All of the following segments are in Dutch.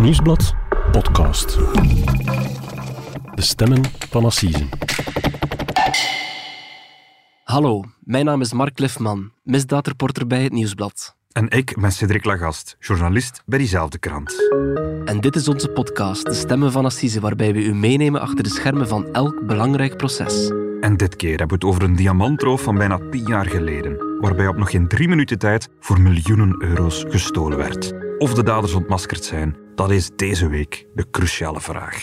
Nieuwsblad podcast. De stemmen van Assisen. Hallo, mijn naam is Mark Lifman, misdaadreporter bij het Nieuwsblad. En ik ben Cedric Lagast, journalist bij diezelfde krant. En dit is onze podcast, De Stemmen van Assise, waarbij we u meenemen achter de schermen van elk belangrijk proces. En dit keer hebben we het over een diamantroof van bijna tien jaar geleden, waarbij op nog geen drie minuten tijd voor miljoenen euro's gestolen werd. Of de daders ontmaskerd zijn, dat is deze week de cruciale vraag.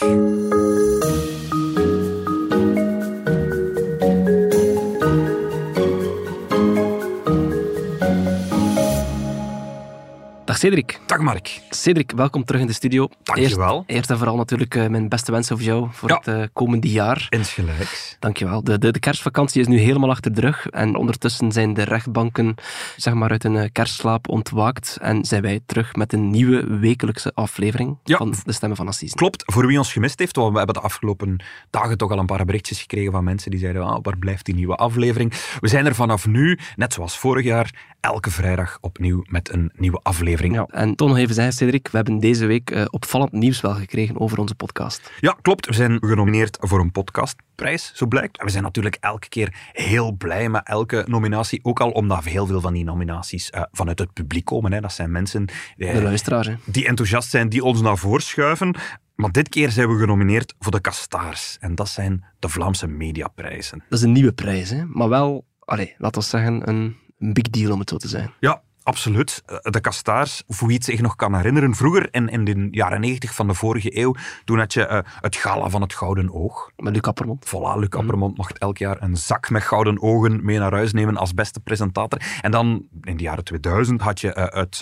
Dag Cedric. Dag Mark. Cedric, welkom terug in de studio. Dankjewel. Eerst, eerst en vooral natuurlijk eh, mijn beste wensen voor jou voor Ja. het eh, komende jaar. Insgelijks. Dankjewel. De, de, de kerstvakantie is nu helemaal achter de rug en ondertussen zijn de rechtbanken zeg maar, uit een eh, kerstslaap ontwaakt en zijn wij terug met een nieuwe wekelijkse aflevering Ja. van De Stemmen van Assise. Klopt, voor wie ons gemist heeft, want we hebben de afgelopen dagen toch al een paar berichtjes gekregen van mensen die zeiden, ah, waar blijft die nieuwe aflevering? We zijn er vanaf nu, net zoals vorig jaar, elke vrijdag opnieuw met een nieuwe aflevering. Ja, en toch nog even zeggen, Cedric, we hebben deze week eh, opvallend nieuws wel gekregen over onze podcast. Ja, klopt. We zijn genomineerd voor een podcastprijs, zo blijkt. En we zijn natuurlijk elke keer heel blij met elke nominatie. Ook al omdat heel veel van die nominaties eh, vanuit het publiek komen. Hè. Dat zijn mensen eh, De luisteraar, hè. die enthousiast zijn, die ons naar voren schuiven. Maar dit keer zijn we genomineerd voor de Kastaars. En dat zijn de Vlaamse mediaprijzen. Dat is een nieuwe prijs, hè. maar wel, allez, laten we zeggen, een big deal om het zo te zijn. Ja, absoluut. Eh, De Kastaars, voor wie het zich nog kan herinneren, vroeger in, in de jaren 90 van de vorige eeuw, toen had je eh, het gala van het Gouden Oog. Met Luc Appermond. Voilà, Luc Appermond mocht elk jaar een zak met gouden ogen mee naar huis nemen als beste presentator. En dan, in de jaren 2000, had je eh, het,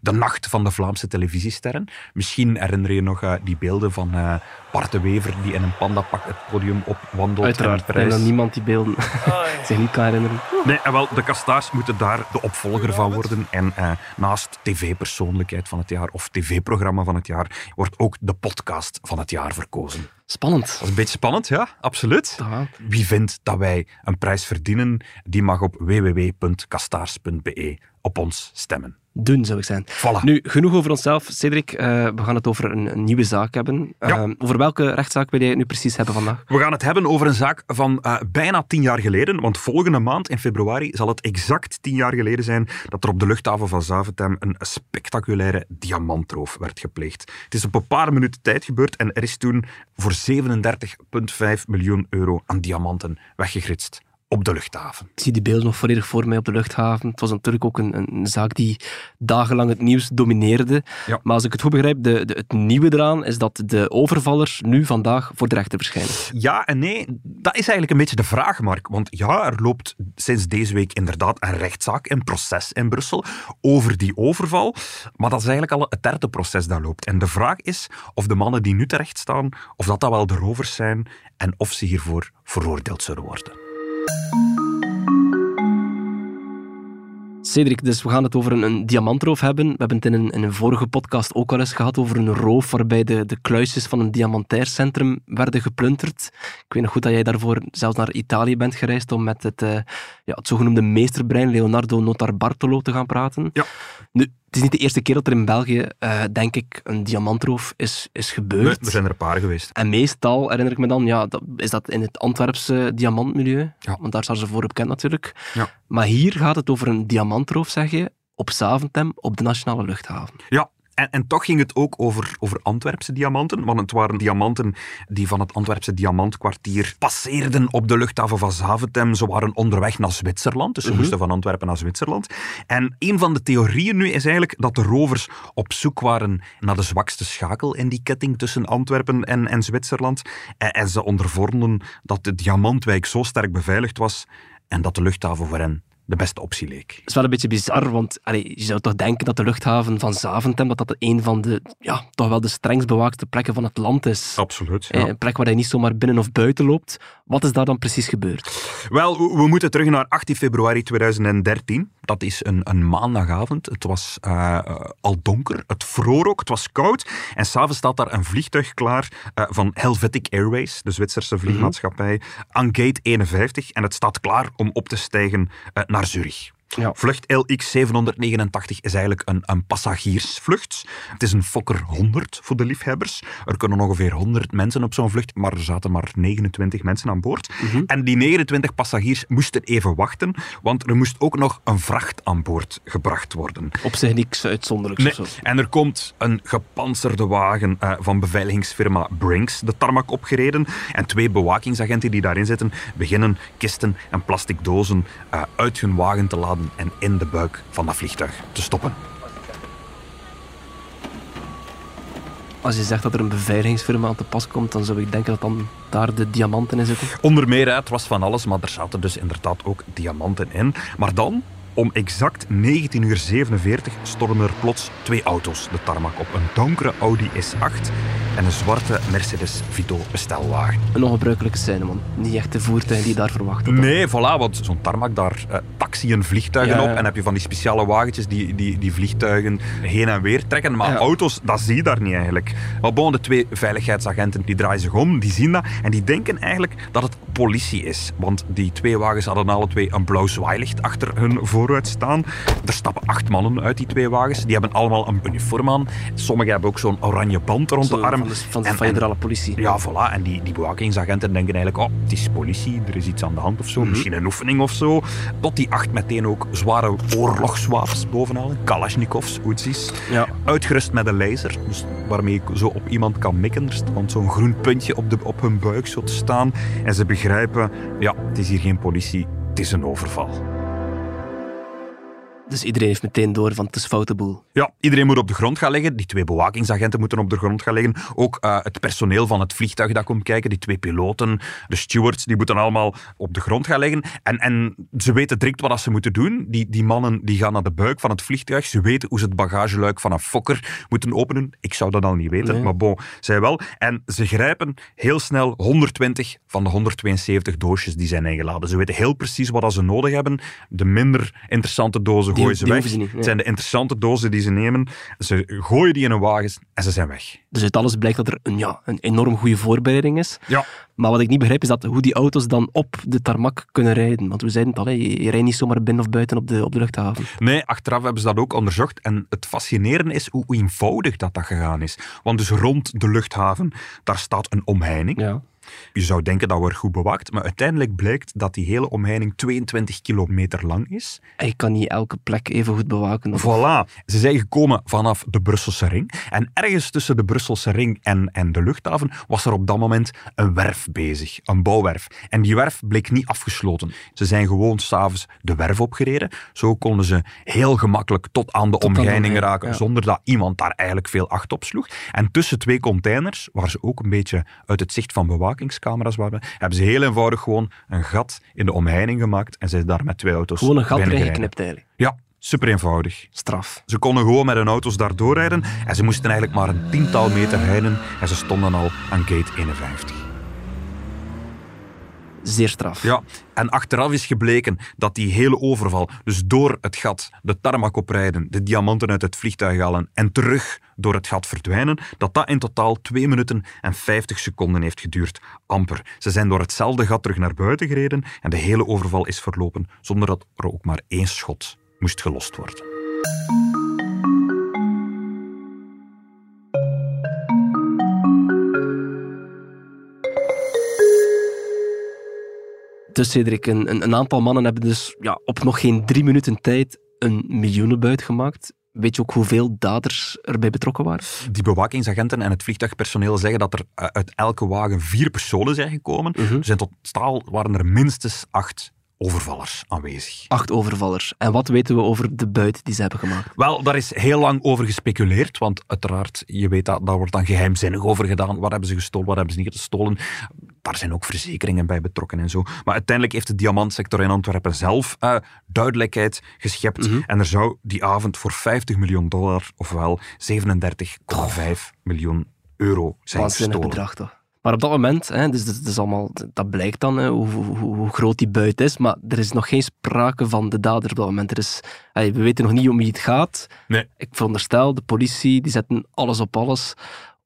de nacht van de Vlaamse televisiesterren. Misschien herinner je nog die beelden van Bart de Wever die in een pandapak het podium opwandelt. Uiteraard, en dat niemand die beelden zich niet kan herinneren. Nee, en wel, de Kastaars moeten daar de opvolger van worden. En eh, naast tv-persoonlijkheid van het jaar of tv-programma van het jaar, wordt ook de podcast van het jaar verkozen. Spannend. Dat is een beetje spannend, ja, absoluut. Ja, Wie vindt dat wij een prijs verdienen, die mag op www.kastaars.be op ons stemmen. Doen zou ik zijn. Voilà. Nu, genoeg over onszelf. Cedric, eh, we gaan het over een, een nieuwe zaak hebben. Ja. Eh, over welke rechtszaak wil jij het nu precies hebben vandaag? We gaan het hebben over een zaak van eh, bijna tien jaar geleden, want volgende maand in februari zal het exact tien jaar geleden zijn dat er op de luchthaven van Zaventem een spectaculaire diamantroof werd gepleegd. Het is op een paar minuten tijd gebeurd en er is toen voor 37,5 miljoen euro aan diamanten weggegritst op de luchthaven. Ik zie die beelden nog volledig voor mij op de luchthaven. Het was natuurlijk ook een, een zaak die dagenlang het nieuws domineerde. Ja. Maar als ik het goed begrijp, de, de, het nieuwe eraan is dat de overvallers nu vandaag voor de rechter verschijnen. Ja en nee, dat is eigenlijk een beetje de vraag, Mark. Want ja, er loopt sinds deze week inderdaad een rechtszaak, een proces in Brussel over die overval. Maar dat is eigenlijk al het derde proces dat loopt. En de vraag is of de mannen die nu terecht staan, of dat, dat wel de rovers zijn en of ze hiervoor veroordeeld zullen worden. Cedric, dus we gaan het over een, een diamantroof hebben. We hebben het in een, in een vorige podcast ook al eens gehad over een roof waarbij de, de kluisjes van een diamantair centrum werden geplunderd. Ik weet nog goed dat jij daarvoor zelfs naar Italië bent gereisd om met het, eh, ja, het zogenoemde meesterbrein Leonardo Notarbartolo te gaan praten. Ja. Nu, het is niet de eerste keer dat er in België, eh, denk ik, een diamantroof is, is gebeurd. Er zijn er een paar geweest. En meestal, herinner ik me dan, ja, dat, is dat in het Antwerpse diamantmilieu. Ja. Want daar staan ze voor bekend natuurlijk. Ja. Maar hier gaat het over een diamantroof, zeg je, op Zaventem, op de nationale luchthaven. Ja, en, en toch ging het ook over, over Antwerpse diamanten, want het waren diamanten die van het Antwerpse diamantkwartier passeerden op de luchthaven van Zaventem. Ze waren onderweg naar Zwitserland, dus ze Mhm. moesten van Antwerpen naar Zwitserland. En een van de theorieën nu is eigenlijk dat de rovers op zoek waren naar de zwakste schakel in die ketting tussen Antwerpen en, en Zwitserland. En, en ze ondervonden dat de diamantwijk zo sterk beveiligd was en dat de luchthaven voor hen de beste optie leek. Het is wel een beetje bizar, want allee, je zou toch denken dat de luchthaven van Zaventem dat dat een van de, ja, toch wel de strengst bewaakte plekken van het land is. Absoluut. Eh, Een plek waar je niet zomaar binnen of buiten loopt. Wat is daar dan precies gebeurd? Wel, we- moeten terug naar 18 februari 2013. Dat is een, een maandagavond. Het was eh, eh, al donker, het vroor ook, het was koud. En s'avonds staat daar een vliegtuig klaar van Helvetic Airways, de Zwitserse vliegmaatschappij, aan gate 51. En het staat klaar om op te stijgen naar naar Zurich. Ja. Vlucht LX789 is eigenlijk een, een passagiersvlucht. Het is een Fokker 100 voor de liefhebbers. Er kunnen ongeveer 100 mensen op zo'n vlucht, maar er zaten maar 29 mensen aan boord. En die 29 passagiers moesten even wachten, want er moest ook nog een vracht aan boord gebracht worden. Op zich niks uitzonderlijks Nee. of zo. En er komt een gepantserde wagen eh, van beveiligingsfirma Brinks de tarmac opgereden. En twee bewakingsagenten die daarin zitten, beginnen kisten en plastic dozen eh, uit hun wagen te en in de buik van dat vliegtuig te stoppen. Als je zegt dat er een beveiligingsfirma aan te pas komt, dan zou ik denken dat dan daar de diamanten in zitten. Onder meer, het was van alles, maar er zaten dus inderdaad ook diamanten in. Maar dan, om exact 19.47 uur stormen er plots twee auto's de tarmac op. Een donkere Audi S8 en een zwarte Mercedes Vito bestelwagen. Een ongebruikelijke scène, man. Niet echt de voertuigen die je daar verwachten. Nee, voilà, want zo'n tarmac, daar eh, taxiën vliegtuigen Ja, op en heb je van die speciale wagentjes die, die, die vliegtuigen heen en weer trekken. Maar Ja. auto's, dat zie je daar niet eigenlijk. Maar bon, de twee veiligheidsagenten die draaien zich om, die zien dat en die denken eigenlijk dat het politie is. Want die twee wagens hadden alle twee een blauw zwaailicht achter hun vooruit staan. Er stappen acht mannen uit die twee wagens. Die hebben allemaal een uniform aan. Sommigen hebben ook zo'n oranje band rond Zo, de arm. Van de, van de En- federale politie. ja, voilà. En die, die bewakingsagenten denken eigenlijk, oh, het is politie, er is iets aan de hand of zo, Mhm. misschien een oefening of zo. Tot die acht meteen ook zware oorlogswapens bovenhalen, Kalashnikovs, Uzis. Ja. Uitgerust met een laser, dus waarmee ik zo op iemand kan mikken. Er stond zo'n groen puntje op, de, op hun buik zo te staan. En ze begrijpen, ja, het is hier geen politie, het is een overval. Dus iedereen heeft meteen door van het is foute boel. Ja, iedereen moet op de grond gaan liggen. Die twee bewakingsagenten moeten op de grond gaan liggen. Ook eh, het personeel van het vliegtuig dat komt kijken, die twee piloten, de stewards, die moeten allemaal op de grond gaan liggen. En, en ze weten direct wat ze moeten doen. Die, die mannen die gaan naar de buik van het vliegtuig. Ze weten hoe ze het bagageluik van een fokker moeten openen. Ik zou dat al niet weten, Nee. maar bon, zij wel. En ze grijpen heel snel 120 van de 172 doosjes die zijn ingeladen. Ze weten heel precies wat ze nodig hebben. De minder interessante dozen gooien ze weg. niet, nee. Het zijn de interessante dozen die ze nemen. Ze gooien die in een wagen en ze zijn weg. Dus uit alles blijkt dat er een, ja, een enorm goede voorbereiding is. Ja. Maar wat ik niet begrijp is dat hoe die auto's dan op de tarmac kunnen rijden. Want we zeiden het al, je, je rijdt niet zomaar binnen of buiten op de, op de luchthaven. Nee, achteraf hebben ze dat ook onderzocht. En het fascinerende is hoe eenvoudig dat, dat gegaan is. Want dus rond de luchthaven, daar staat een omheining. Ja. Je zou denken dat wordt goed bewaakt, maar uiteindelijk blijkt dat die hele omheining 22 kilometer lang is. En je kan niet elke plek even goed bewaken. Of, Voilà. Ze zijn gekomen vanaf de Brusselse ring. En ergens tussen de Brusselse ring en, en de luchthaven was er op dat moment een werf bezig. Een bouwwerf. En die werf bleek niet afgesloten. Ze zijn gewoon s'avonds de werf opgereden. Zo konden ze heel gemakkelijk tot aan de aan de omheining raken, ja. zonder dat iemand daar eigenlijk veel acht op sloeg. En tussen twee containers, waar ze ook een beetje uit het zicht van waren, hebben ze heel eenvoudig gewoon een gat in de omheining gemaakt en zijn daar met twee auto's Gewoon een gat erin geknipt eigenlijk. Ja, super eenvoudig. Straf. Ze konden gewoon met hun auto's daar doorrijden en ze moesten eigenlijk maar een tiental meter rijden en ze stonden al aan gate 51. Zeer straf. Ja, en achteraf is gebleken dat die hele overval, dus door het gat, de tarmac oprijden, de diamanten uit het vliegtuig halen en terug door het gat verdwijnen, dat dat in totaal 2 minuten en 50 seconden heeft geduurd. Amper. Ze zijn door hetzelfde gat terug naar buiten gereden en de hele overval is verlopen zonder dat er ook maar één schot moest gelost worden. Dus Cedric, een, een, aantal mannen hebben dus ja, op nog geen drie minuten tijd een miljoenenbuit gemaakt. Weet je ook hoeveel daders erbij betrokken waren? Die bewakingsagenten en het vliegtuigpersoneel zeggen dat er eh, uit elke wagen vier personen zijn gekomen. Mhm. Dus in totaal waren er minstens acht overvallers aanwezig. Acht overvallers. En wat weten we over de buit die ze hebben gemaakt? Wel, daar is heel lang over gespeculeerd, want uiteraard, je weet dat, daar wordt dan geheimzinnig over gedaan. Wat hebben ze gestolen, wat hebben ze niet gestolen? Daar zijn ook verzekeringen bij betrokken en zo. Maar uiteindelijk heeft de diamantsector in Antwerpen zelf eh, duidelijkheid geschept. Mhm. En er zou die avond voor 50 miljoen dollar, ofwel 37,5 miljoen euro zijn Waanzinnig gestolen. bedrag toch? Maar op dat moment, hè, dus dat, is allemaal, dat blijkt dan hè, hoe, hoe, hoe groot die buit is, maar er is nog geen sprake van de dader op dat moment. Er is, hey, we weten nog niet om wie het gaat. Nee. Ik veronderstel, de politie die zetten alles op alles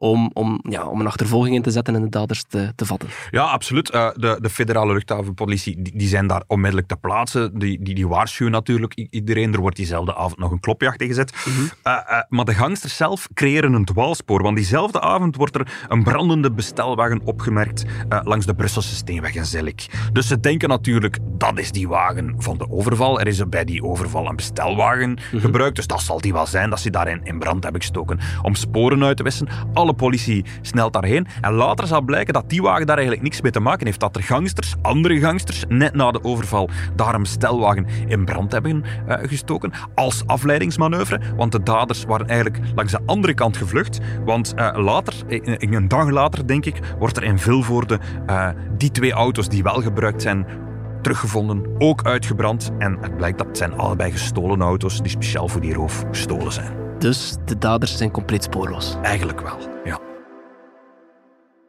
om, om, ja, om een achtervolging in te zetten en de daders te, te vatten. Ja, absoluut. Uh, de, de federale luchthavenpolitie die, die, zijn daar onmiddellijk te plaatsen. Die, die, die waarschuwen natuurlijk iedereen. Er wordt diezelfde avond nog een klopjacht ingezet. Mm -hmm. uh, uh, maar de gangsters zelf creëren een dwaalspoor. Want diezelfde avond wordt er een brandende bestelwagen opgemerkt langs de Brusselse Steenweg in Zillik. Dus ze denken natuurlijk, dat is die wagen van de overval. Er is bij die overval een bestelwagen mm -hmm. gebruikt. Dus dat zal die wel zijn dat ze daarin in brand hebben gestoken. Om sporen uit te wissen. Alle politie snelt daarheen. En later zal blijken dat die wagen daar eigenlijk niks mee te maken heeft. Dat er gangsters, andere gangsters, net na de overval daar een bestelwagen in brand hebben uh, gestoken. Als afleidingsmanoeuvre. Want de daders waren eigenlijk langs de andere kant gevlucht. Want uh, later, in, een dag later denk ik, wordt er in Vilvoorde uh, die twee auto's die wel gebruikt zijn teruggevonden, ook uitgebrand. En het blijkt dat het zijn allebei gestolen auto's die speciaal voor die roof gestolen zijn. Dus de daders zijn compleet spoorloos. Eigenlijk wel, ja.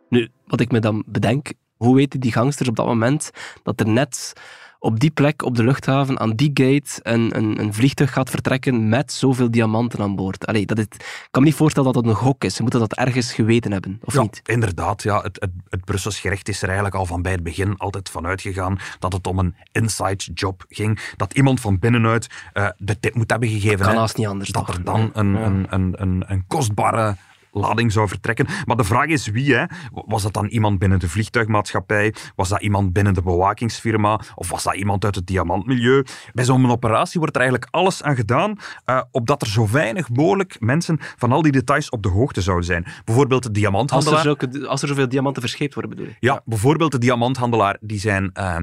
Nu, wat ik me dan bedenk, hoe weten die gangsters op dat moment dat er net op die plek op de luchthaven, aan die gate, een, een, een vliegtuig gaat vertrekken met zoveel diamanten aan boord. Allee, dat het, ik kan me niet voorstellen dat dat een gok is. Ze moeten dat ergens geweten hebben, of ja, niet? inderdaad. Ja, het, het, het Brussels gerecht is er eigenlijk al van bij het begin altijd van uitgegaan dat het om een inside job ging. Dat iemand van binnenuit uh, de tip moet hebben gegeven. Kan hè, haast niet anders, Dat toch? er dan een, Ja. een, een, een, een kostbare lading zou vertrekken. Maar de vraag is wie, hè? Was dat dan iemand binnen de vliegtuigmaatschappij? Was dat iemand binnen de bewakingsfirma? Of was dat iemand uit het diamantmilieu? Bij zo'n operatie wordt er eigenlijk alles aan gedaan, uh, opdat er zo weinig mogelijk mensen van al die details op de hoogte zouden zijn. Bijvoorbeeld de Als er, diamanthandelaar. zulke, als er zoveel diamanten verscheept worden, bedoel je? Ja, bijvoorbeeld de diamanthandelaar die zijn uh,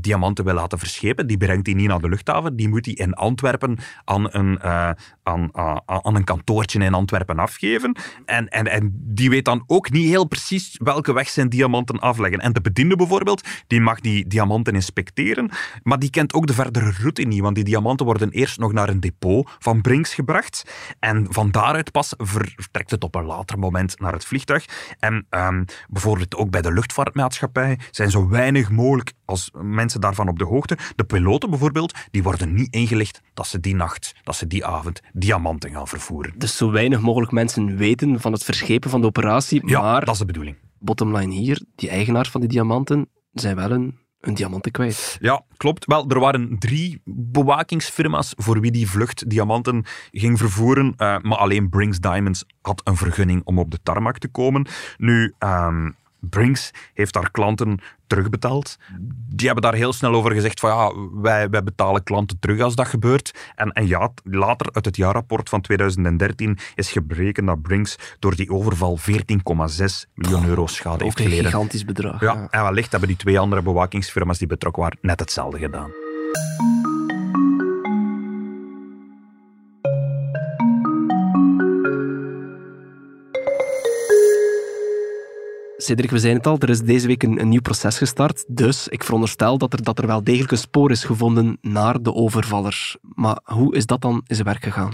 diamanten wil laten verschepen. Die brengt die niet naar de luchthaven. Die moet die in Antwerpen aan een, uh, aan, aan een kantoortje in Antwerpen afgeven. En, en, en die weet dan ook niet heel precies welke weg zijn diamanten afleggen. En de bediende bijvoorbeeld, die mag die diamanten inspecteren, maar die kent ook de verdere route niet, want die diamanten worden eerst nog naar een depot van Brinks gebracht en van daaruit pas vertrekt het op een later moment naar het vliegtuig. En um, bijvoorbeeld ook bij de luchtvaartmaatschappij zijn zo weinig mogelijk als mensen daarvan op de hoogte. De piloten bijvoorbeeld, die worden niet ingelicht dat ze die nacht, dat ze die avond diamanten gaan vervoeren. Dus zo weinig mogelijk mensen weten van het verschepen van de operatie, Ja, maar dat is de bedoeling. bottom line hier, die eigenaars van die diamanten zijn wel een, een diamanten kwijt. Ja, klopt. Wel, er waren drie bewakingsfirma's voor wie die vlucht diamanten ging vervoeren. Uh, maar alleen Brinks Diamonds had een vergunning om op de tarmac te komen. Nu, um, Brinks heeft haar klanten terugbetaald. Die hebben daar heel snel over gezegd van ja, wij, wij betalen klanten terug als dat gebeurt. En, en ja, later uit het jaarrapport van 2013 is gebleken dat Brinks door die overval 14,6 miljoen euro schade heeft Ook een geleden. gigantisch bedrag. Ja, en wellicht hebben die twee andere bewakingsfirma's die betrokken waren net hetzelfde gedaan. Cedric, we zijn het al, er is deze week een, een, nieuw proces gestart. Dus ik veronderstel dat er, dat er wel degelijk een spoor is gevonden naar de overvallers. Maar hoe is dat dan in zijn werk gegaan?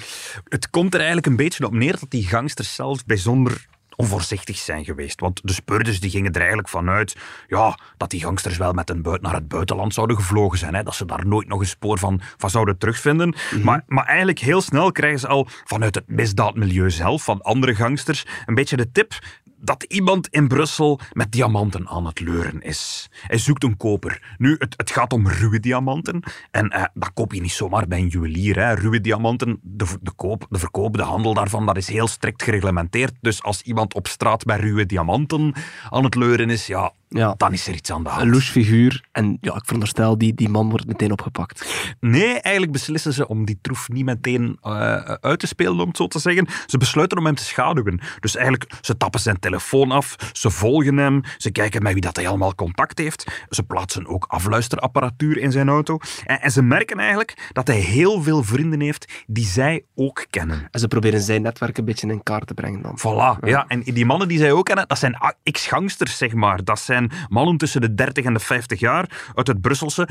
Het komt er eigenlijk een beetje op neer dat die gangsters zelf bijzonder onvoorzichtig zijn geweest. Want de speurders die gingen er eigenlijk vanuit ja, dat die gangsters wel met een buit naar het buitenland zouden gevlogen zijn. Hè, dat ze daar nooit nog een spoor van, van zouden terugvinden. Mm -hmm. maar, maar eigenlijk heel snel krijgen ze al vanuit het misdaadmilieu zelf, van andere gangsters, een beetje de tip dat iemand in Brussel met diamanten aan het leuren is. Hij zoekt een koper. Nu, het, gaat om ruwe diamanten. En uh, dat koop je niet zomaar bij een juwelier. Hè. Ruwe diamanten, de, de, koop, de verkoop, de handel daarvan, dat is heel strikt gereglementeerd. Dus als iemand op straat bij ruwe diamanten aan het leuren is, ja, ja. dan is er iets aan de hand. Een louche figuur. En ja, ik veronderstel, die, die man wordt meteen opgepakt. Nee, eigenlijk beslissen ze om die troef niet meteen uh, uit te spelen, om het zo te zeggen. Ze besluiten om hem te schaduwen. Dus eigenlijk, ze tappen zijn telefoon af, ze volgen hem, ze kijken met wie dat hij allemaal contact heeft. Ze plaatsen ook afluisterapparatuur in zijn auto. En, en ze merken eigenlijk dat hij heel veel vrienden heeft die zij ook kennen. En ze proberen zijn netwerk een beetje in kaart te brengen dan. Voilà, ja. ja. En die mannen die zij ook kennen, dat zijn ex-gangsters, zeg maar. Dat zijn mannen tussen de 30 en de 50 jaar uit het Brusselse,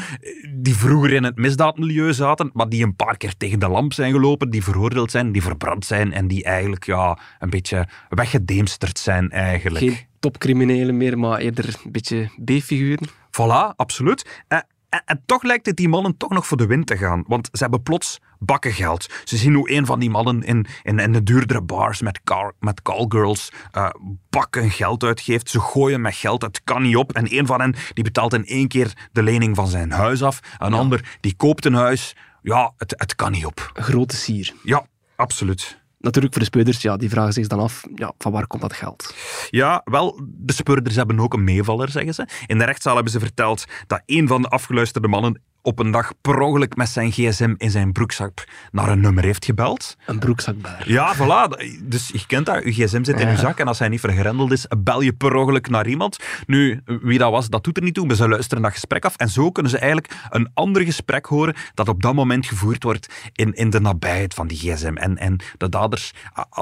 die vroeger in het misdaadmilieu zaten, maar die een paar keer tegen de lamp zijn gelopen, die veroordeeld zijn, die verbrand zijn en die eigenlijk ja, een beetje weggedemsterd zijn eigenlijk. Geen topcriminelen meer, maar eerder een beetje B-figuren. Voilà, absoluut. Eh, En, en toch lijkt het die mannen toch nog voor de wind te gaan, want ze hebben plots bakken geld. Ze zien hoe een van die mannen in, in, in de duurdere bars met, car, met callgirls uh, bakken geld uitgeeft. Ze gooien met geld, het kan niet op. En een van hen die betaalt in één keer de lening van zijn huis af. Een ander die koopt een huis. Ja, het, het kan niet op. Grote sier. Ja, absoluut natuurlijk voor de speurders, ja, die vragen zich dan af, ja, van waar komt dat geld? Ja, wel, de speurders hebben ook een meevaller, zeggen ze. In de rechtszaal hebben ze verteld dat een van de afgeluisterde mannen op een dag per ongeluk met zijn gsm in zijn broekzak naar een nummer heeft gebeld. Een broekzakbaar. Ja, voilà. Dus je kent dat, je gsm zit in je zak en als hij niet vergrendeld is, bel je per ongeluk naar iemand. Nu, wie dat was, dat doet er niet toe, maar ze luisteren dat gesprek af en zo kunnen ze eigenlijk een ander gesprek horen dat op dat moment gevoerd wordt in, in de nabijheid van die gsm. En, en de daders,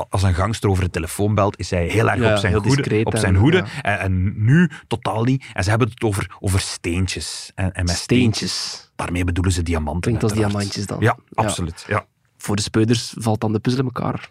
als een gangster over de telefoon belt, is hij heel erg op zijn hoede. Op zijn hoede. En, en, nu totaal niet. En ze hebben het over, over steentjes. En, en met steentjes Daarmee bedoelen ze diamanten. Klinkt als diamantjes dan. Ja, absoluut. Ja. Voor de speuders valt dan de puzzel in elkaar.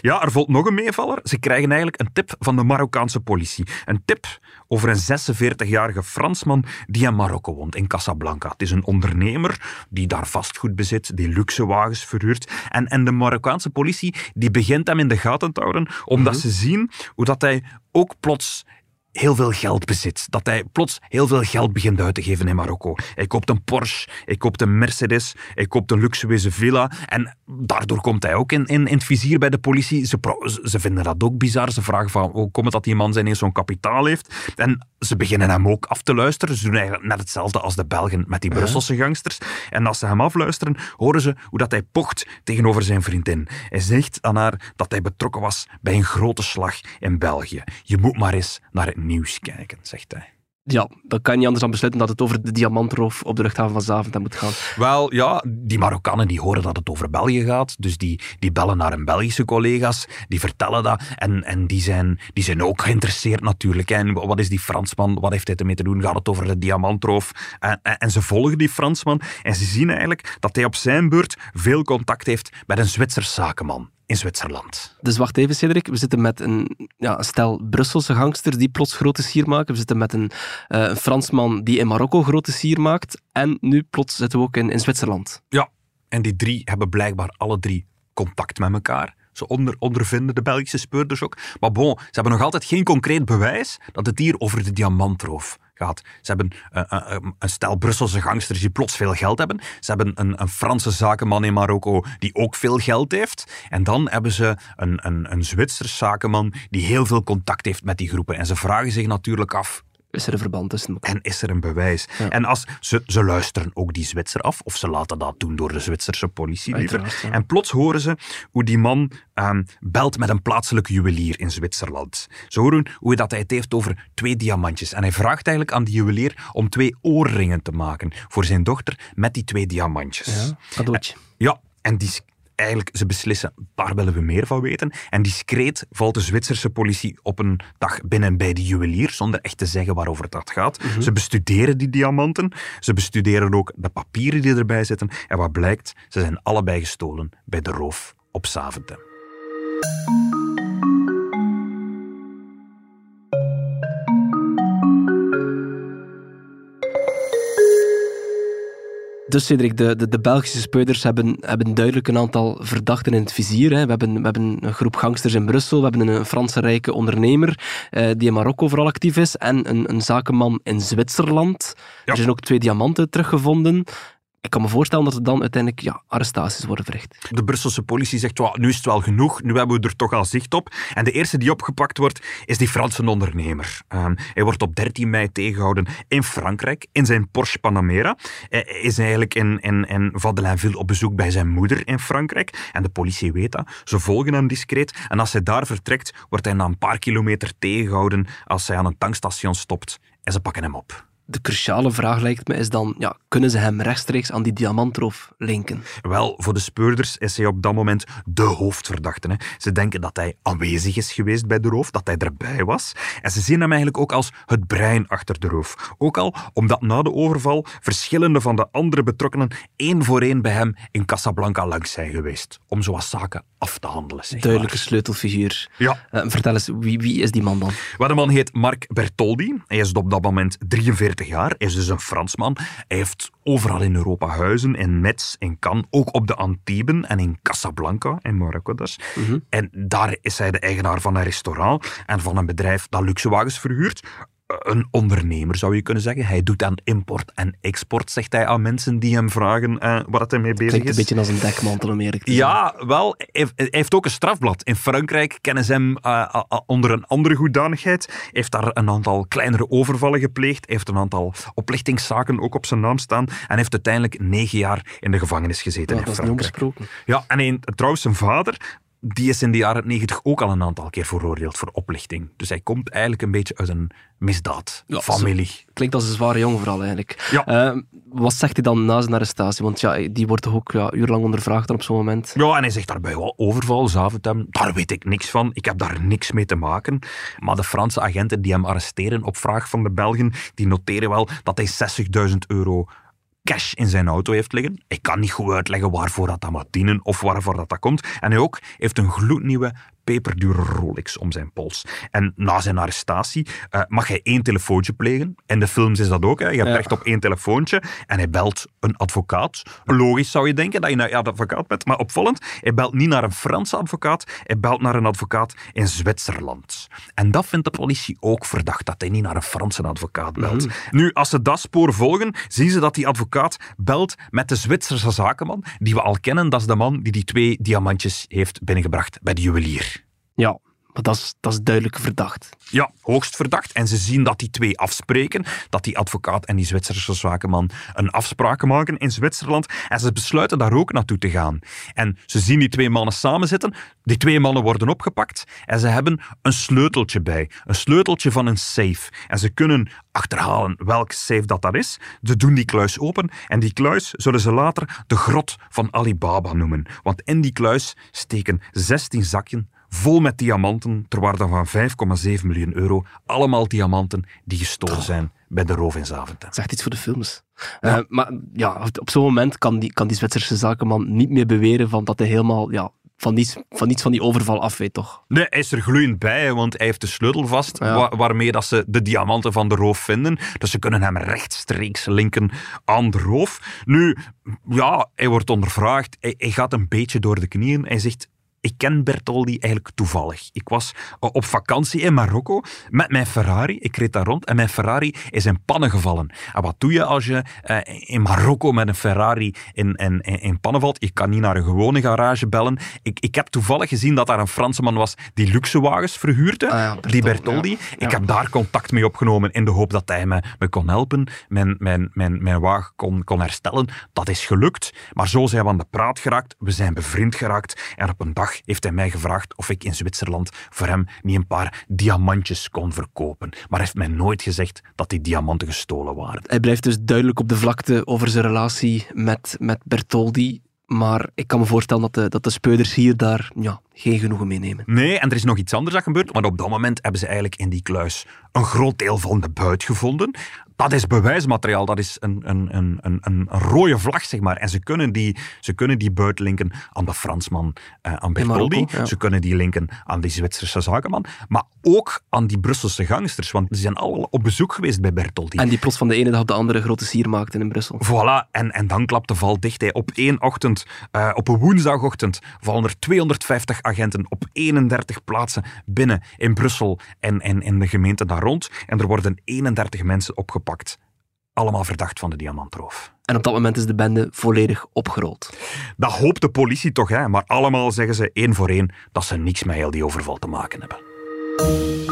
Ja, er volgt nog een meevaller. Ze krijgen eigenlijk een tip van de Marokkaanse politie. Een tip over een 46-jarige Fransman die in Marokko woont, in Casablanca. Het is een ondernemer die daar vastgoed bezit, die luxe wagens verhuurt. En, en de Marokkaanse politie die begint hem in de gaten te houden, omdat mhm. ze zien hoe dat hij ook plots heel veel geld bezit. Dat hij plots heel veel geld begint uit te geven in Marokko. Hij koopt een Porsche, hij koopt een Mercedes, hij koopt een luxueuze villa. En daardoor komt hij ook in, in, in het vizier bij de politie. Ze, ze vinden dat ook bizar. Ze vragen van hoe komt het dat die man zijn eens zo'n kapitaal heeft. En ze beginnen hem ook af te luisteren. Ze doen eigenlijk net hetzelfde als de Belgen met die Brusselse gangsters. En als ze hem afluisteren, horen ze hoe dat hij pocht tegenover zijn vriendin. Hij zegt aan haar dat hij betrokken was bij een grote slag in België. Je moet maar eens naar het nieuws kijken, zegt hij. Ja, dan kan je niet anders dan besluiten dat het over de diamantroof op de luchthaven van Zaventem moet gaan. Wel, ja, die Marokkanen die horen dat het over België gaat, dus die, die bellen naar hun Belgische collega's, die vertellen dat en, en die, zijn, die zijn ook geïnteresseerd natuurlijk. En wat is die Fransman, wat heeft hij ermee te doen, gaat het over de diamantroof? En, en, en ze volgen die Fransman en ze zien eigenlijk dat hij op zijn beurt veel contact heeft met een Zwitsers zakenman in Zwitserland. Dus wacht even, Cedric. We zitten met een, ja, een stel Brusselse gangsters die plots grote sier maken. We zitten met een, uh, een Fransman die in Marokko grote sier maakt. En nu plots zitten we ook in, in Zwitserland. Ja, en die drie hebben blijkbaar alle drie contact met elkaar. Ze onder, ondervinden de Belgische speurders ook. Maar bon, ze hebben nog altijd geen concreet bewijs dat het hier over de diamantroof Ze hebben uh, uh, een stel Brusselse gangsters die plots veel geld hebben. Ze hebben een, een Franse zakenman in Marokko die ook veel geld heeft. En dan hebben ze een, een, een Zwitsers zakenman die heel veel contact heeft met die groepen. En ze vragen zich natuurlijk af, is er een verband tussen En is er een bewijs? En als, ze, ze luisteren ook die Zwitser af, of ze laten dat doen door de Zwitserse politie. Liever. En plots horen ze hoe die man um, belt met een plaatselijke juwelier in Zwitserland. Ze horen hoe dat hij het heeft over twee diamantjes. En hij vraagt eigenlijk aan die juwelier om twee oorringen te maken voor zijn dochter met die twee diamantjes. Ja, cadeautje. Ja, en die eigenlijk, ze beslissen, daar willen we meer van weten. En discreet valt de Zwitserse politie op een dag binnen bij de juwelier, zonder echt te zeggen waarover dat gaat. Mhm. Ze bestuderen die diamanten, ze bestuderen ook de papieren die erbij zitten. En wat blijkt, ze zijn allebei gestolen bij de roof op Zaventem. Dus Cedric, de, de, de, Belgische speuders hebben, hebben duidelijk een aantal verdachten in het vizier. Hè. We, hebben, we hebben een groep gangsters in Brussel, we hebben een Franse rijke ondernemer eh, die in Marokko vooral actief is en een, een zakenman in Zwitserland. Er zijn ook twee diamanten teruggevonden ik kan me voorstellen dat er dan uiteindelijk ja, arrestaties worden verricht. De Brusselse politie zegt, nu is het wel genoeg, nu hebben we er toch al zicht op. En de eerste die opgepakt wordt, is die Franse ondernemer. Ehm, hij wordt op 13 mei tegengehouden in Frankrijk, in zijn Porsche Panamera. Hij is eigenlijk in, in, in Vadelinville op bezoek bij zijn moeder in Frankrijk. En de politie weet dat. Ze volgen hem discreet. En als hij daar vertrekt, wordt hij na een paar kilometer tegengehouden als hij aan een tankstation stopt. En ze pakken hem op de cruciale vraag lijkt me is dan, ja, kunnen ze hem rechtstreeks aan die diamantroof linken? Wel, voor de speurders is hij op dat moment de hoofdverdachte. Hè. Ze denken dat hij aanwezig is geweest bij de roof, dat hij erbij was. En ze zien hem eigenlijk ook als het brein achter de roof. Ook al omdat na de overval verschillende van de andere betrokkenen één voor één bij hem in Casablanca langs zijn geweest, om zoals zaken af te handelen. Zeg Duidelijke maar. sleutelfiguur. Ja. Uh, vertel eens, wie, wie is die man dan? Wat de man heet Marc Bertoldi. Hij is op dat moment 43 jaar. Hij is dus een Fransman. Hij heeft overal in Europa huizen. In Metz, in Cannes, ook op de Antiben en in Casablanca, in Marokko dus. En daar is hij de eigenaar van een restaurant en van een bedrijf dat luxewagens verhuurt. Een ondernemer zou je kunnen zeggen. Hij doet aan import en export, zegt hij aan mensen die hem vragen eh, wat hij mee bezig Klinkt is. een beetje als een dekmantel om eerlijk te zijn. Ja, wel. Hij heeft, hij heeft ook een strafblad. In Frankrijk kennen ze hem eh, onder een andere hoedanigheid. Hij heeft daar een aantal kleinere overvallen gepleegd. Hij heeft een aantal oplichtingszaken ook op zijn naam staan. En heeft uiteindelijk negen jaar in de gevangenis gezeten Ja, in dat is niet. Ja, en een, trouwens zijn vader, die is in de jaren negentig ook al een aantal keer veroordeeld voor oplichting. Dus hij komt eigenlijk een beetje uit een misdaadfamilie. Klinkt als een zware jongen vooral eigenlijk. Ja. Eh, wat zegt hij dan na zijn arrestatie? Want ja, die wordt toch ook ja, urenlang ondervraagd dan op zo'n moment. Ja, en hij zegt daarbij wel overval, zaventem. Daar weet ik niks van. Ik heb daar niks mee te maken. Maar de Franse agenten die hem arresteren op vraag van de Belgen, die noteren wel dat hij 60.000 euro cash in zijn auto heeft liggen. Ik kan niet goed uitleggen waarvoor dat, dat moet dienen of waarvoor dat, dat komt. En hij ook heeft een gloednieuwe peperdure Rolex om zijn pols. En na zijn arrestatie eh, mag hij één telefoontje plegen. In de films is dat ook. Hè. Je hebt Ja. recht op één telefoontje. En hij belt een advocaat. Logisch zou je denken dat je een advocaat bent, maar opvallend. Hij belt niet naar een Franse advocaat, hij belt naar een advocaat in Zwitserland. En dat vindt de politie ook verdacht, dat hij niet naar een Franse advocaat belt. Nu, als ze dat spoor volgen, zien ze dat die advocaat belt met de Zwitserse zakenman, die we al kennen. Dat is de man die die twee diamantjes heeft binnengebracht bij de juwelier. Ja, maar dat is, dat is duidelijk verdacht. Ja, hoogst verdacht. En ze zien dat die twee afspreken, dat die advocaat en die Zwitserse zakenman een afspraak maken in Zwitserland. En ze besluiten daar ook naartoe te gaan. En ze zien die twee mannen samen zitten. Die twee mannen worden opgepakt en ze hebben een sleuteltje bij. Een sleuteltje van een safe. En ze kunnen achterhalen welke safe dat dat is. Ze doen die kluis open en die kluis zullen ze later de grot van Alibaba noemen. Want in die kluis steken 16 zakjes vol met diamanten ter waarde van 5,7 miljoen euro. Allemaal diamanten die gestolen zijn bij de roof in Zaventem. Echt iets voor de films. Eh, maar ja, op zo'n moment kan die, kan die Zwitserse zakenman niet meer beweren van dat hij helemaal ja, van, niets, van niets van die overval af weet, toch? Nee, hij is er gloeiend bij, want hij heeft de sleutel vast Ja. wa- waarmee dat ze de diamanten van de roof vinden. Dus ze kunnen hem rechtstreeks linken aan de roof. Nu, ja, hij wordt ondervraagd. Hij, hij gaat een beetje door de knieën. Hij zegt... Ik ken Bertoldi eigenlijk toevallig. Ik was eh, op vakantie in Marokko met mijn Ferrari. Ik reed daar rond en mijn Ferrari is in pannen gevallen. En wat doe je als je eh, in Marokko met een Ferrari in, in, in, pannen valt? Je kan niet naar een gewone garage bellen. Ik, ik heb toevallig gezien dat daar een Fransman was die luxe wagens verhuurde. Ah ja, die Bertoldi, Bertoldi. ja. Ik Ja. heb daar contact mee opgenomen in de hoop dat hij me, me kon helpen, mijn, mijn, mijn, mijn wagen kon, kon herstellen. Dat is gelukt, maar zo zijn we aan de praat geraakt. We zijn bevriend geraakt en op een dag heeft hij mij gevraagd of ik in Zwitserland voor hem niet een paar diamantjes kon verkopen. Maar hij heeft mij nooit gezegd dat die diamanten gestolen waren. Hij blijft dus duidelijk op de vlakte over zijn relatie met, met Bertoldi. Maar ik kan me voorstellen dat de, dat de speuders hier daar ja, geen genoegen mee nemen. Nee, en er is nog iets anders dat gebeurt, want op dat moment hebben ze eigenlijk in die kluis een groot deel van de buit gevonden. Dat is bewijsmateriaal, dat is een, een, een, een, een rode vlag, zeg maar. En ze kunnen die, ze kunnen die buit linken aan de Fransman, eh, aan Bertoldi. Ja. Ze kunnen die linken aan die Zwitserse zakenman, maar ook aan die Brusselse gangsters, want die zijn allemaal op bezoek geweest bij Bertoldi. En die plots van de ene dag op de andere grote sier maakten in Brussel. Voilà, en, en dan klapt de val dicht. Hè. Op één ochtend, eh, op een woensdagochtend, vallen er 250 agenten op 31 plaatsen binnen in Brussel en, en in de gemeente daar rond. En er worden 31 mensen opgepakt. Allemaal verdacht van de diamantroof. En op dat moment is de bende volledig opgerold. Dat hoopt de politie toch, hè? maar allemaal zeggen ze één voor één dat ze niks met heel die overval te maken hebben.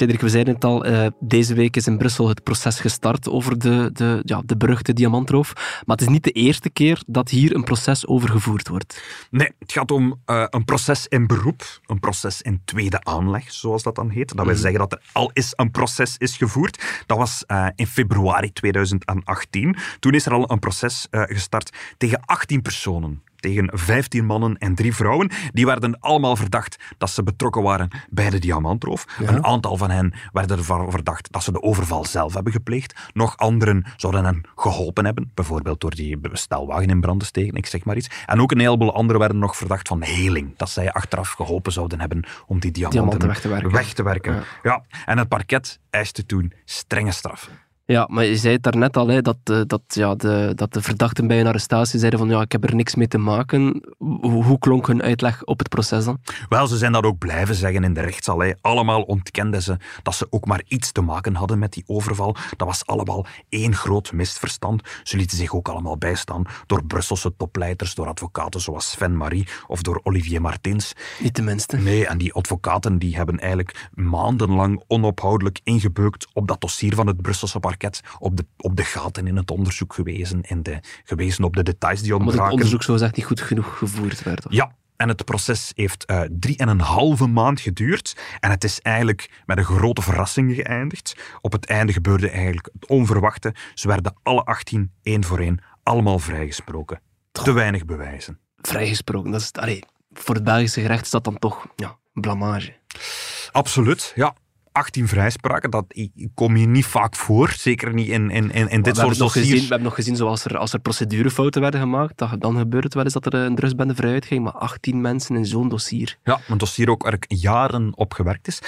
Cedric, we zeiden het al, eh, deze week is in Brussel het proces gestart over de, de, ja, de beruchte diamantroof. Maar het is niet de eerste keer dat hier een proces over gevoerd wordt. Nee, het gaat om eh, een proces in beroep, een proces in tweede aanleg, zoals dat dan heet. Dat wil zeggen dat er al eens een proces is gevoerd. Dat was eh, in februari 2018. Toen is er al een proces gestart tegen 18 personen. Tegen 15 mannen en drie vrouwen. Die werden allemaal verdacht dat ze betrokken waren bij de diamantroof. Een aantal van hen werden ervan verdacht dat ze de overval zelf hebben gepleegd. Nog anderen zouden hen geholpen hebben, bijvoorbeeld door die bestelwagen in brand te steken, ik zeg maar iets. En ook een heleboel anderen werden nog verdacht van heling, dat zij achteraf geholpen zouden hebben om die diamanten, Diamanten weg te werken. weg te werken. Ja. Ja. En het parket eiste toen strenge straffen. Ja, maar je zei het daarnet al, hè, dat, eh, dat, ja, de, dat de verdachten bij een arrestatie zeiden van ja, ik heb er niks mee te maken. Hoe, hoe klonk hun uitleg op het proces dan? Wel, ze zijn dat ook blijven zeggen in de rechtszaal. hè. Allemaal ontkenden ze dat ze ook maar iets te maken hadden met die overval. Dat was allemaal één groot misverstand. Ze lieten zich ook allemaal bijstaan door Brusselse topleiders, door advocaten zoals Sven Marie of door Olivier Martins. Niet tenminste. Nee, en die advocaten die hebben eigenlijk maandenlang onophoudelijk ingebeukt op dat dossier van het Brusselse op de, op de gaten in het onderzoek gewezen en de, gewezen op de details die Omdat het ontbraken. onderzoek zo gezegd niet goed genoeg gevoerd werd. of? Ja, en het proces heeft eh drie en een halve maand geduurd. En het is eigenlijk met een grote verrassing geëindigd. Op het einde gebeurde eigenlijk het onverwachte. Ze werden alle 18, één voor één, allemaal vrijgesproken. Te weinig bewijzen. Vrijgesproken. Dat is, allee, voor het Belgische gerecht is dat dan toch ja, blamage. Absoluut, ja. 18 vrijspraken, dat kom je niet vaak voor. Zeker niet in, in, in, in dit soort nog gezien, dossiers. we hebben nog gezien, zoals er, als er procedurefouten werden gemaakt, dat, dan gebeurt het wel eens dat er een drugsbende vrij uitging, maar 18 mensen in zo'n dossier. Ja, een dossier ook waar ik jaren op gewerkt is.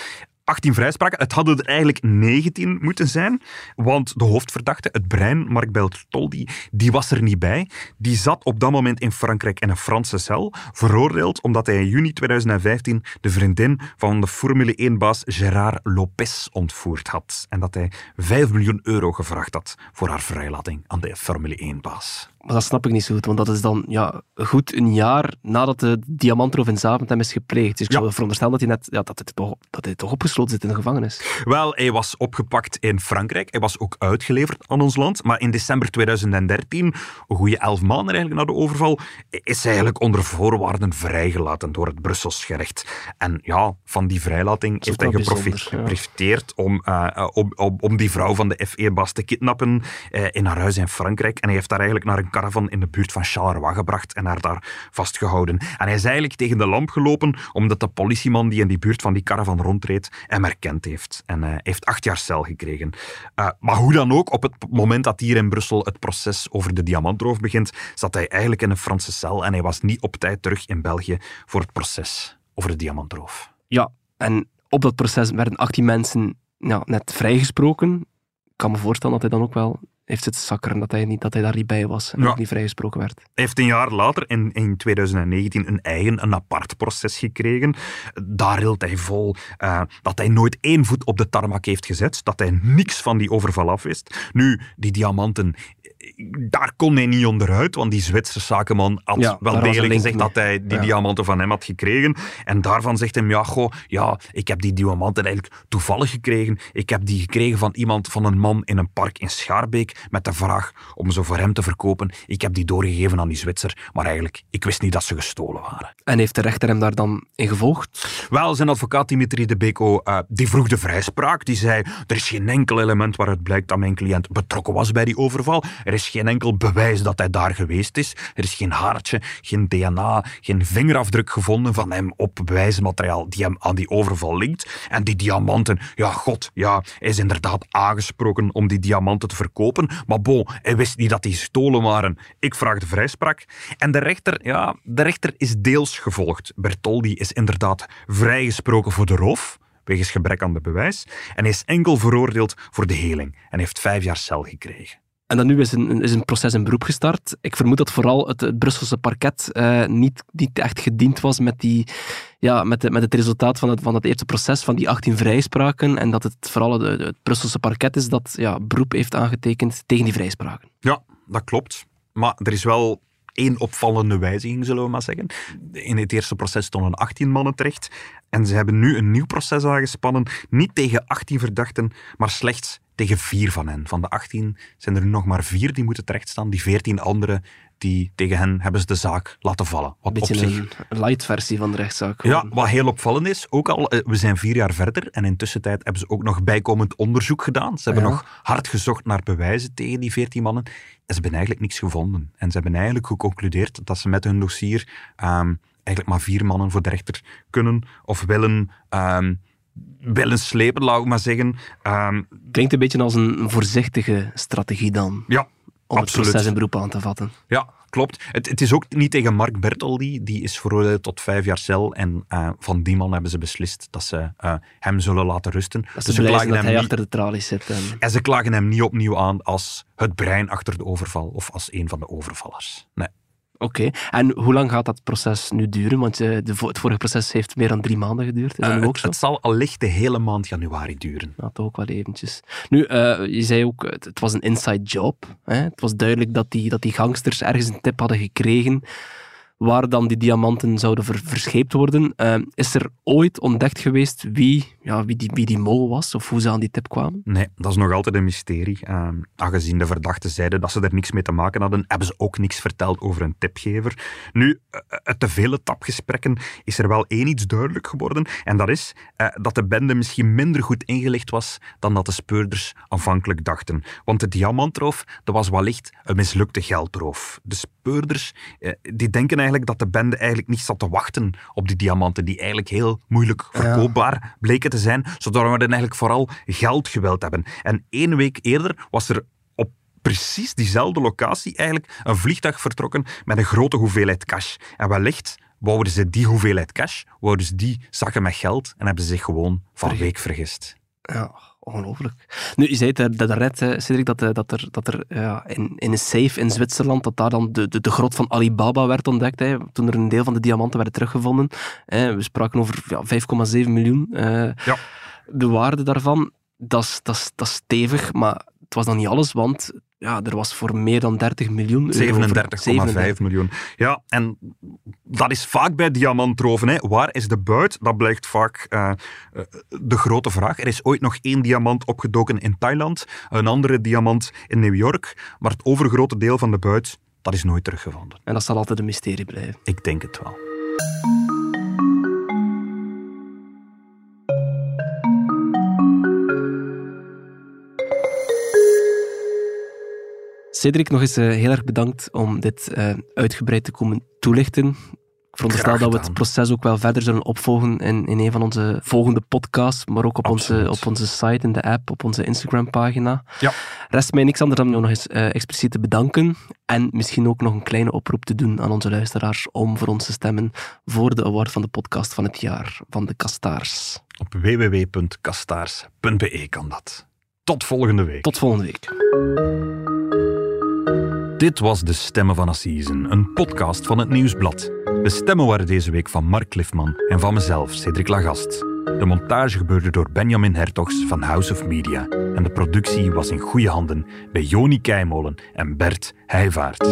18 vrijspraken. Het hadden er eigenlijk 19 moeten zijn, want de hoofdverdachte, het brein, Marc Beltoldi, die was er niet bij. Die zat op dat moment in Frankrijk in een Franse cel, veroordeeld omdat hij in juni 2015 de vriendin van de Formule 1-baas Gérard Lopez ontvoerd had. En dat hij 5 miljoen euro gevraagd had voor haar vrijlating aan de Formule 1-baas. Maar dat snap ik niet zo goed, want dat is dan ja, goed een jaar nadat de diamantroof in Zaventem is gepleegd. Dus ik Ja. zou veronderstellen dat hij, net, ja, dat, hij toch, dat hij toch opgesloten zit in de gevangenis. Wel, hij was opgepakt in Frankrijk. Hij was ook uitgeleverd aan ons land. Maar in december 2013, een goede elf maanden eigenlijk na de overval, is hij eigenlijk onder voorwaarden vrijgelaten door het Brussels gerecht. En ja, van die vrijlating heeft hij ja. geprofiteerd om, eh, om, om, om die vrouw van de FE-baas te kidnappen eh, in haar huis in Frankrijk. En hij heeft haar eigenlijk naar een caravan in de buurt van Charleroi gebracht en haar daar vastgehouden. En hij is eigenlijk tegen de lamp gelopen omdat de politieman die in die buurt van die caravan rondreed hem herkend heeft. En hij heeft acht jaar cel gekregen. Eh, maar hoe dan ook, op het moment dat hier in Brussel het proces over de diamantroof begint, zat hij eigenlijk in een Franse cel en hij was niet op tijd terug in België voor het proces over de diamantroof. Ja, en op dat proces werden 18 mensen net vrijgesproken. Ik kan me voorstellen dat hij dan ook wel heeft zitten zakkeren, dat hij, niet, dat hij daar niet bij was en Ja. ook niet vrijgesproken werd. Hij heeft een jaar later, in, in 2019, een eigen, een apart proces gekregen. Daar hield hij vol eh, dat hij nooit één voet op de tarmac heeft gezet, dat hij niks van die overval af wist. Nu, die diamanten, daar kon hij niet onderuit, want die Zwitserse zakenman had Ja, wel degelijk gezegd mee. dat hij die Ja. diamanten van hem had gekregen. En daarvan zegt hij, ja, goh, ja, ik heb die diamanten eigenlijk toevallig gekregen. Ik heb die gekregen van iemand, van een man in een park in Schaarbeek, met de vraag om ze voor hem te verkopen. Ik heb die doorgegeven aan die Zwitser, maar eigenlijk, ik wist niet dat ze gestolen waren. En heeft de rechter hem daar dan in gevolgd? Wel, zijn advocaat Dimitri de Beko, eh, die vroeg de vrijspraak. Die zei, er is geen enkel element waaruit blijkt dat mijn cliënt betrokken was bij die overval. Er is geen enkel bewijs dat hij daar geweest is. Er is geen haartje, geen DNA, geen vingerafdruk gevonden van hem op bewijsmateriaal die hem aan die overval linkt. En die diamanten, ja god, ja, hij is inderdaad aangesproken om die diamanten te verkopen. Maar bon, hij wist niet dat die gestolen waren. Ik vraag de vrijspraak. En de rechter, ja, de rechter is deels gevolgd. Bertoldi is inderdaad vrijgesproken voor de roof, wegens gebrek aan de bewijs. En is enkel veroordeeld voor de heling en heeft vijf jaar cel gekregen. En dan nu is een, is een proces in beroep gestart. Ik vermoed dat vooral het, Brusselse parket eh, niet, niet echt gediend was met, die, ja, met, de, met het resultaat van het, van het eerste proces, van die 18 vrijspraken. En dat het vooral het, het Brusselse parket is dat ja, beroep heeft aangetekend tegen die vrijspraken. Ja, dat klopt. Maar er is wel één opvallende wijziging, zullen we maar zeggen. In het eerste proces stonden 18 mannen terecht. En ze hebben nu een nieuw proces aangespannen. Niet tegen 18 verdachten, maar slechts tegen vier van hen. Van de 18 zijn er nu nog maar vier die moeten terechtstaan. Die 14 anderen, die, tegen hen hebben ze de zaak laten vallen. Wat Een op beetje zich een light versie van de rechtszaak. ja, wat heel opvallend is, ook al, eh, we zijn vier jaar verder en intussen tijd hebben ze ook nog bijkomend onderzoek gedaan. Ze hebben Ja. nog hard gezocht naar bewijzen tegen die veertien mannen en ze hebben eigenlijk niks gevonden. En ze hebben eigenlijk geconcludeerd dat ze met hun dossier ehm, eigenlijk maar vier mannen voor de rechter kunnen of willen, ehm, willen slepen, laat ik maar zeggen. Ehm, Klinkt een beetje als een voorzichtige strategie dan, ja, om het proces in beroep aan te vatten. Ja, klopt. Het, het is ook niet tegen Mark Bertoldi, die is veroordeeld tot vijf jaar cel. En eh, van die man hebben ze beslist dat ze eh, hem zullen laten rusten. Dat Dus ze dat hem hij niet, achter de tralies zit. En... en ze klagen hem niet opnieuw aan als het brein achter de overval of als een van de overvallers. Nee. Oké, en hoe lang gaat dat proces nu duren? Want eh, de, het vorige proces heeft meer dan drie maanden geduurd. Is dat Eh, ook het, zo? het zal allicht de hele maand januari duren. Toch ook wel eventjes. Nu, eh, je zei ook, het, het was een inside job. Hè? Het was duidelijk dat die, dat die gangsters ergens een tip hadden gekregen waar dan die diamanten zouden ver- verscheept worden. Eh, is er ooit ontdekt geweest wie, ja, wie, die, wie die mol was of hoe ze aan die tip kwamen? Nee, dat is nog altijd een mysterie. Ehm, aangezien de verdachten zeiden dat ze er niks mee te maken hadden, hebben ze ook niks verteld over een tipgever. Nu, eh, uit de vele tapgesprekken is er wel één iets duidelijk geworden. En dat is eh, dat de bende misschien minder goed ingelicht was dan dat de speurders aanvankelijk dachten. Want de diamantroof, dat was wellicht een mislukte geldroof. De speurders, eh, die denken eigenlijk dat de bende eigenlijk niet zat te wachten op die diamanten, die eigenlijk heel moeilijk verkoopbaar bleken te zijn, zodat we dan eigenlijk vooral geld gewild hebben. En één week eerder was er op precies diezelfde locatie eigenlijk een vliegtuig vertrokken met een grote hoeveelheid cash. En wellicht wouden ze die hoeveelheid cash, wouden ze die zakken met geld en hebben ze zich gewoon van week vergist. Ja, ongelooflijk. Nu, je zei het daar- daarnet, eh, Cedric, dat, eh, dat er, dat er ja, in, in een safe in Zwitserland, dat daar dan de, de, de grot van Alibaba werd ontdekt, hè, toen er een deel van de diamanten werden teruggevonden. Hè, we spraken over ja, 5,7 miljoen. eh, Ja. De waarde daarvan, dat is- dat is- dat is stevig, maar het was dan niet alles, want ja, er was voor meer dan 30 miljoen euro... 37,5 miljoen. Ja, en dat is vaak bij diamantroven. Hè. Waar is de buit? Dat blijkt vaak eh, eh, de grote vraag. Er is ooit nog één diamant opgedoken in Thailand, een andere diamant in New York, maar het overgrote deel van de buit, dat is nooit teruggevonden. En dat zal altijd een mysterie blijven. Ik denk het wel. Cedric, nog eens eh, heel erg bedankt om dit eh, uitgebreid te komen toelichten. Ik veronderstel dat we het proces ook wel verder zullen opvolgen in, in een van onze volgende podcasts, maar ook op onze, op onze site, in de app, op onze Instagram-pagina. Ja. Rest mij niks anders dan nog eens eh, expliciet te bedanken en misschien ook nog een kleine oproep te doen aan onze luisteraars om voor ons te stemmen voor de award van de podcast van het jaar van de Kastaars. Op www.kastaars.be kan dat. Tot volgende week. Tot volgende week. Dit was De Stemmen van Assisen, een podcast van het Nieuwsblad. De stemmen waren deze week van Mark Cliffman en van mezelf, Cedric Lagast. De montage gebeurde door Benjamin Hertogs van House of Media. En de productie was in goede handen bij Joni Keimolen en Bert Heijvaart.